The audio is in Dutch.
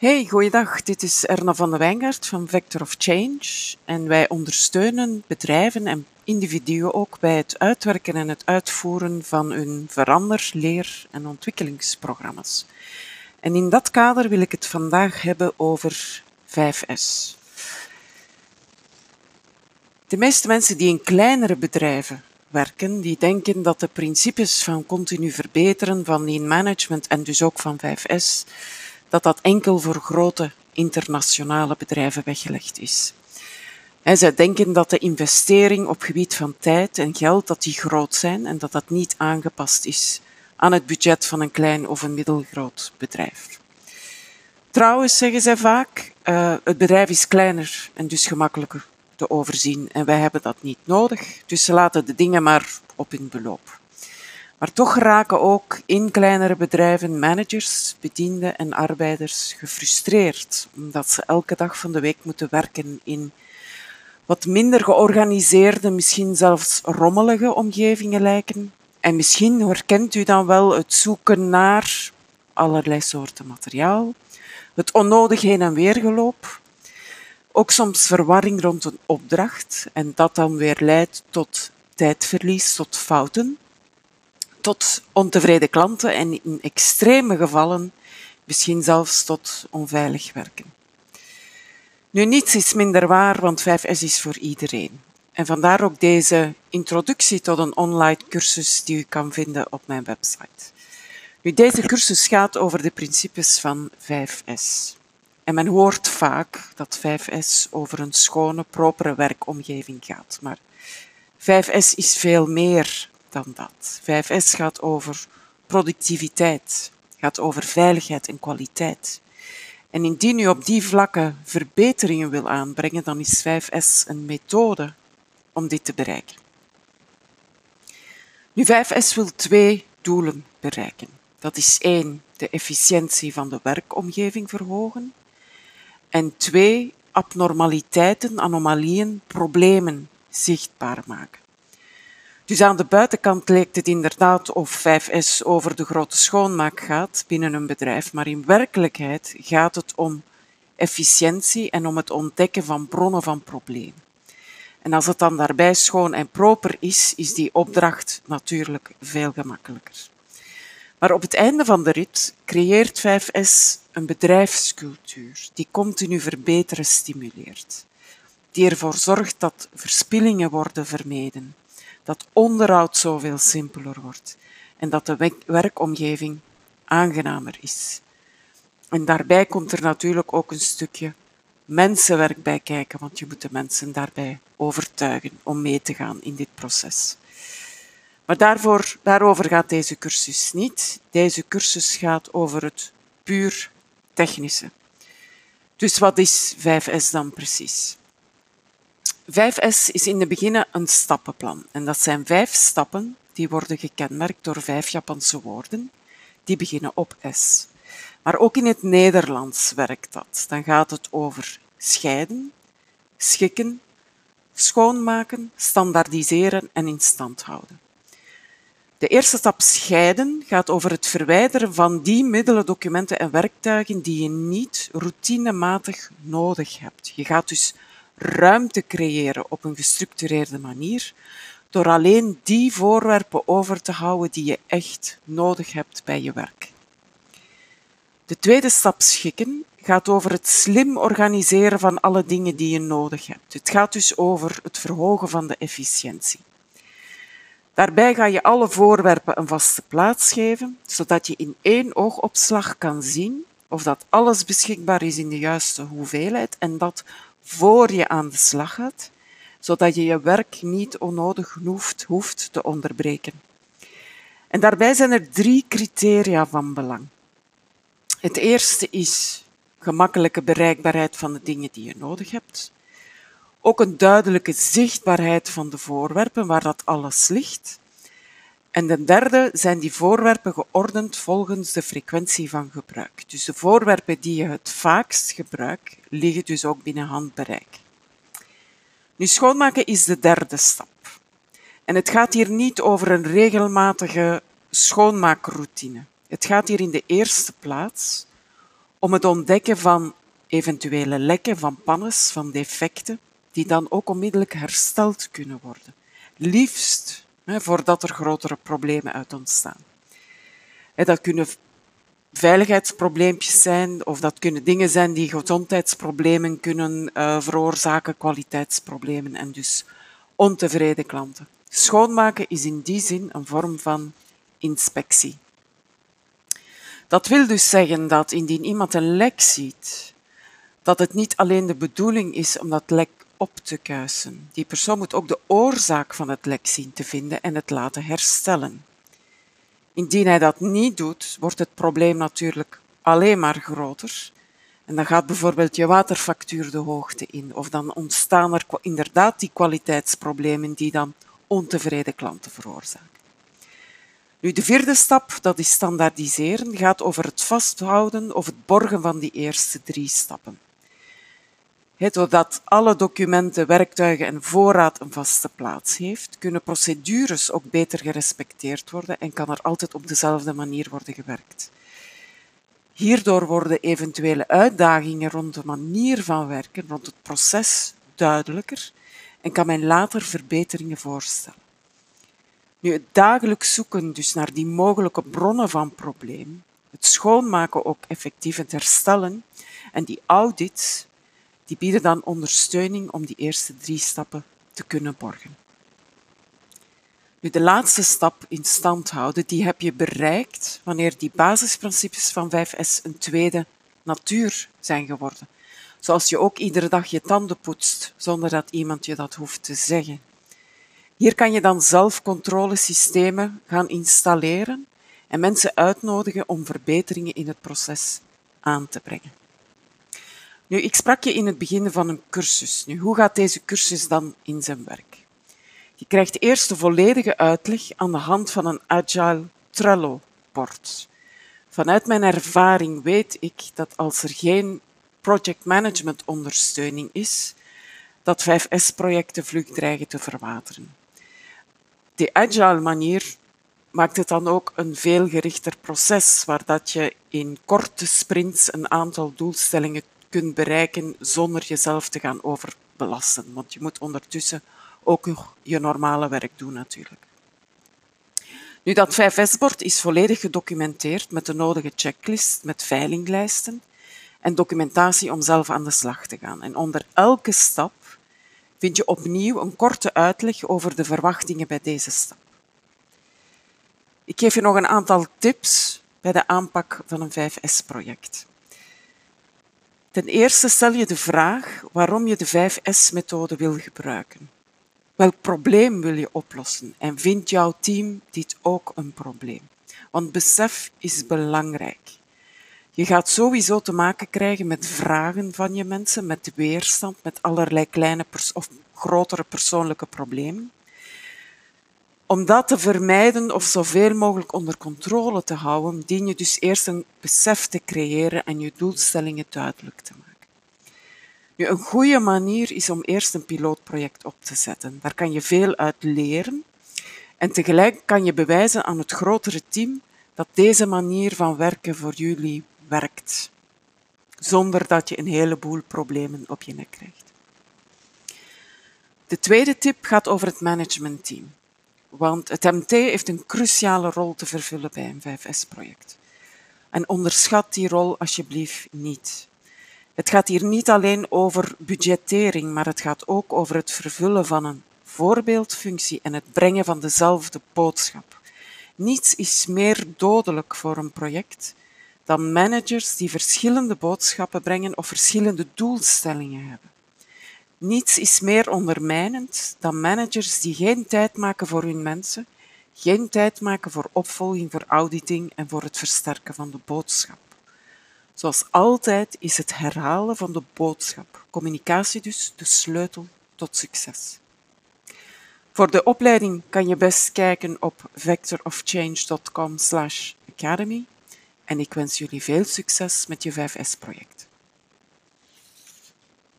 Hey, goeiedag. Dit is Erna van de Wijngaard van Vector of Change. En wij ondersteunen bedrijven en individuen ook bij het uitwerken en het uitvoeren van hun verander-, leer- en ontwikkelingsprogramma's. En in dat kader wil ik het vandaag hebben over 5S. De meeste mensen die in kleinere bedrijven werken, die denken dat de principes van continu verbeteren, van lean management en dus ook van 5S, dat dat enkel voor grote internationale bedrijven weggelegd is. En zij denken dat de investering op gebied van tijd en geld dat die groot zijn en dat dat niet aangepast is aan het budget van een klein of een middelgroot bedrijf. Trouwens zeggen zij vaak, uh, het bedrijf is kleiner en dus gemakkelijker te overzien en wij hebben dat niet nodig, dus ze laten de dingen maar op hun beloop. Maar toch raken ook in kleinere bedrijven managers, bedienden en arbeiders gefrustreerd, omdat ze elke dag van de week moeten werken in wat minder georganiseerde, misschien zelfs rommelige omgevingen lijken. En misschien herkent u dan wel het zoeken naar allerlei soorten materiaal, het onnodig heen en weer geloop, ook soms verwarring rond een opdracht en dat dan weer leidt tot tijdverlies, tot fouten tot ontevreden klanten en in extreme gevallen misschien zelfs tot onveilig werken. Nu, niets is minder waar, want 5S is voor iedereen. En vandaar ook deze introductie tot een online cursus die u kan vinden op mijn website. Nu, deze cursus gaat over de principes van 5S. En men hoort vaak dat 5S over een schone, propere werkomgeving gaat. Maar 5S is veel meer dan dat. 5S gaat over productiviteit, gaat over veiligheid en kwaliteit. En indien u op die vlakken verbeteringen wil aanbrengen, dan is 5S een methode om dit te bereiken. Nu, 5S wil twee doelen bereiken. Dat is één, de efficiëntie van de werkomgeving verhogen. En twee, abnormaliteiten, anomalieën, problemen zichtbaar maken. Dus aan de buitenkant lijkt het inderdaad of 5S over de grote schoonmaak gaat binnen een bedrijf, maar in werkelijkheid gaat het om efficiëntie en om het ontdekken van bronnen van problemen. En als het dan daarbij schoon en proper is, is die opdracht natuurlijk veel gemakkelijker. Maar op het einde van de rit creëert 5S een bedrijfscultuur die continu verbeteren stimuleert, die ervoor zorgt dat verspillingen worden vermeden, dat onderhoud zoveel simpeler wordt en dat de werkomgeving aangenamer is. En daarbij komt er natuurlijk ook een stukje mensenwerk bij kijken, want je moet de mensen daarbij overtuigen om mee te gaan in dit proces. Maar daarvoor, daarover gaat deze cursus niet. Deze cursus gaat over het puur technische. Dus wat is 5S dan precies? 5S is in de beginnen een stappenplan. En dat zijn vijf stappen die worden gekenmerkt door vijf Japanse woorden die beginnen op S. Maar ook in het Nederlands werkt dat. Dan gaat het over scheiden, schikken, schoonmaken, standaardiseren en in stand houden. De eerste stap scheiden gaat over het verwijderen van die middelen, documenten en werktuigen die je niet routinematig nodig hebt. Je gaat dus ruimte creëren op een gestructureerde manier, door alleen die voorwerpen over te houden die je echt nodig hebt bij je werk. De tweede stap schikken gaat over het slim organiseren van alle dingen die je nodig hebt. Het gaat dus over het verhogen van de efficiëntie. Daarbij ga je alle voorwerpen een vaste plaats geven, zodat je in één oogopslag kan zien of dat alles beschikbaar is in de juiste hoeveelheid en dat voor je aan de slag gaat, zodat je je werk niet onnodig hoeft, hoeft te onderbreken. En daarbij zijn er drie criteria van belang. Het eerste is gemakkelijke bereikbaarheid van de dingen die je nodig hebt. Ook een duidelijke zichtbaarheid van de voorwerpen waar dat alles ligt. En de derde zijn die voorwerpen geordend volgens de frequentie van gebruik. Dus de voorwerpen die je het vaakst gebruikt, liggen dus ook binnen handbereik. Nu, schoonmaken is de derde stap. En het gaat hier niet over een regelmatige schoonmaakroutine. Het gaat hier in de eerste plaats om het ontdekken van eventuele lekken, van pannes, van defecten, die dan ook onmiddellijk hersteld kunnen worden. Liefst voordat er grotere problemen uit ontstaan. dat kunnen veiligheidsprobleempjes zijn, of dat kunnen dingen zijn die gezondheidsproblemen kunnen uh, veroorzaken, kwaliteitsproblemen en dus ontevreden klanten. Schoonmaken is in die zin een vorm van inspectie. Dat wil dus zeggen dat indien iemand een lek ziet, dat het niet alleen de bedoeling is om dat lek op te kuisen. Die persoon moet ook de oorzaak van het lek zien te vinden en het laten herstellen. Indien hij dat niet doet, wordt het probleem natuurlijk alleen maar groter. En dan gaat bijvoorbeeld je waterfactuur de hoogte in. Of dan ontstaan er inderdaad die kwaliteitsproblemen die dan ontevreden klanten veroorzaken. Nu, de vierde stap, dat is standaardiseren, gaat over het vasthouden of het borgen van die eerste drie stappen. Doordat alle documenten, werktuigen en voorraad een vaste plaats heeft, kunnen procedures ook beter gerespecteerd worden en kan er altijd op dezelfde manier worden gewerkt. Hierdoor worden eventuele uitdagingen rond de manier van werken, rond het proces, duidelijker en kan men later verbeteringen voorstellen. Nu, het dagelijks zoeken dus naar die mogelijke bronnen van problemen, het schoonmaken ook effectief, het herstellen en die audits die bieden dan ondersteuning om die eerste drie stappen te kunnen borgen. Nu, de laatste stap in stand houden, die heb je bereikt wanneer die basisprincipes van 5S een tweede natuur zijn geworden. Zoals je ook iedere dag je tanden poetst, zonder dat iemand je dat hoeft te zeggen. Hier kan je dan zelf controlesystemen gaan installeren en mensen uitnodigen om verbeteringen in het proces aan te brengen. Nu, ik sprak je in het begin van een cursus. Nu, hoe gaat deze cursus dan in zijn werk? Je krijgt eerst de volledige uitleg aan de hand van een Agile Trello-bord. Vanuit mijn ervaring weet ik dat als er geen project management ondersteuning is, dat 5S-projecten vlug dreigen te verwateren. De agile manier maakt het dan ook een veel gerichter proces, waar dat je in korte sprints een aantal doelstellingen kunt bereiken zonder jezelf te gaan overbelasten. Want je moet ondertussen ook je normale werk doen natuurlijk. Nu, dat 5S-bord is volledig gedocumenteerd met de nodige checklist, met veilinglijsten en documentatie om zelf aan de slag te gaan. En onder elke stap vind je opnieuw een korte uitleg over de verwachtingen bij deze stap. Ik geef je nog een aantal tips bij de aanpak van een 5S-project. Ten eerste stel je de vraag waarom je de 5S-methode wil gebruiken. Welk probleem wil je oplossen en vindt jouw team dit ook een probleem? Want besef is belangrijk. Je gaat sowieso te maken krijgen met vragen van je mensen, met weerstand, met allerlei kleine of grotere persoonlijke problemen. Om dat te vermijden of zoveel mogelijk onder controle te houden, dien je dus eerst een besef te creëren en je doelstellingen duidelijk te maken. Nu, een goede manier is om eerst een pilootproject op te zetten. Daar kan je veel uit leren en tegelijk kan je bewijzen aan het grotere team dat deze manier van werken voor jullie werkt, zonder dat je een heleboel problemen op je nek krijgt. De tweede tip gaat over het managementteam. Want het MT heeft een cruciale rol te vervullen bij een 5S-project. En onderschat die rol alsjeblieft niet. Het gaat hier niet alleen over budgettering, maar het gaat ook over het vervullen van een voorbeeldfunctie en het brengen van dezelfde boodschap. Niets is meer dodelijk voor een project dan managers die verschillende boodschappen brengen of verschillende doelstellingen hebben. Niets is meer ondermijnend dan managers die geen tijd maken voor hun mensen, geen tijd maken voor opvolging, voor auditing en voor het versterken van de boodschap. Zoals altijd is het herhalen van de boodschap, communicatie dus, de sleutel tot succes. Voor de opleiding kan je best kijken op vectorofchange.com/academy en ik wens jullie veel succes met je 5S-project.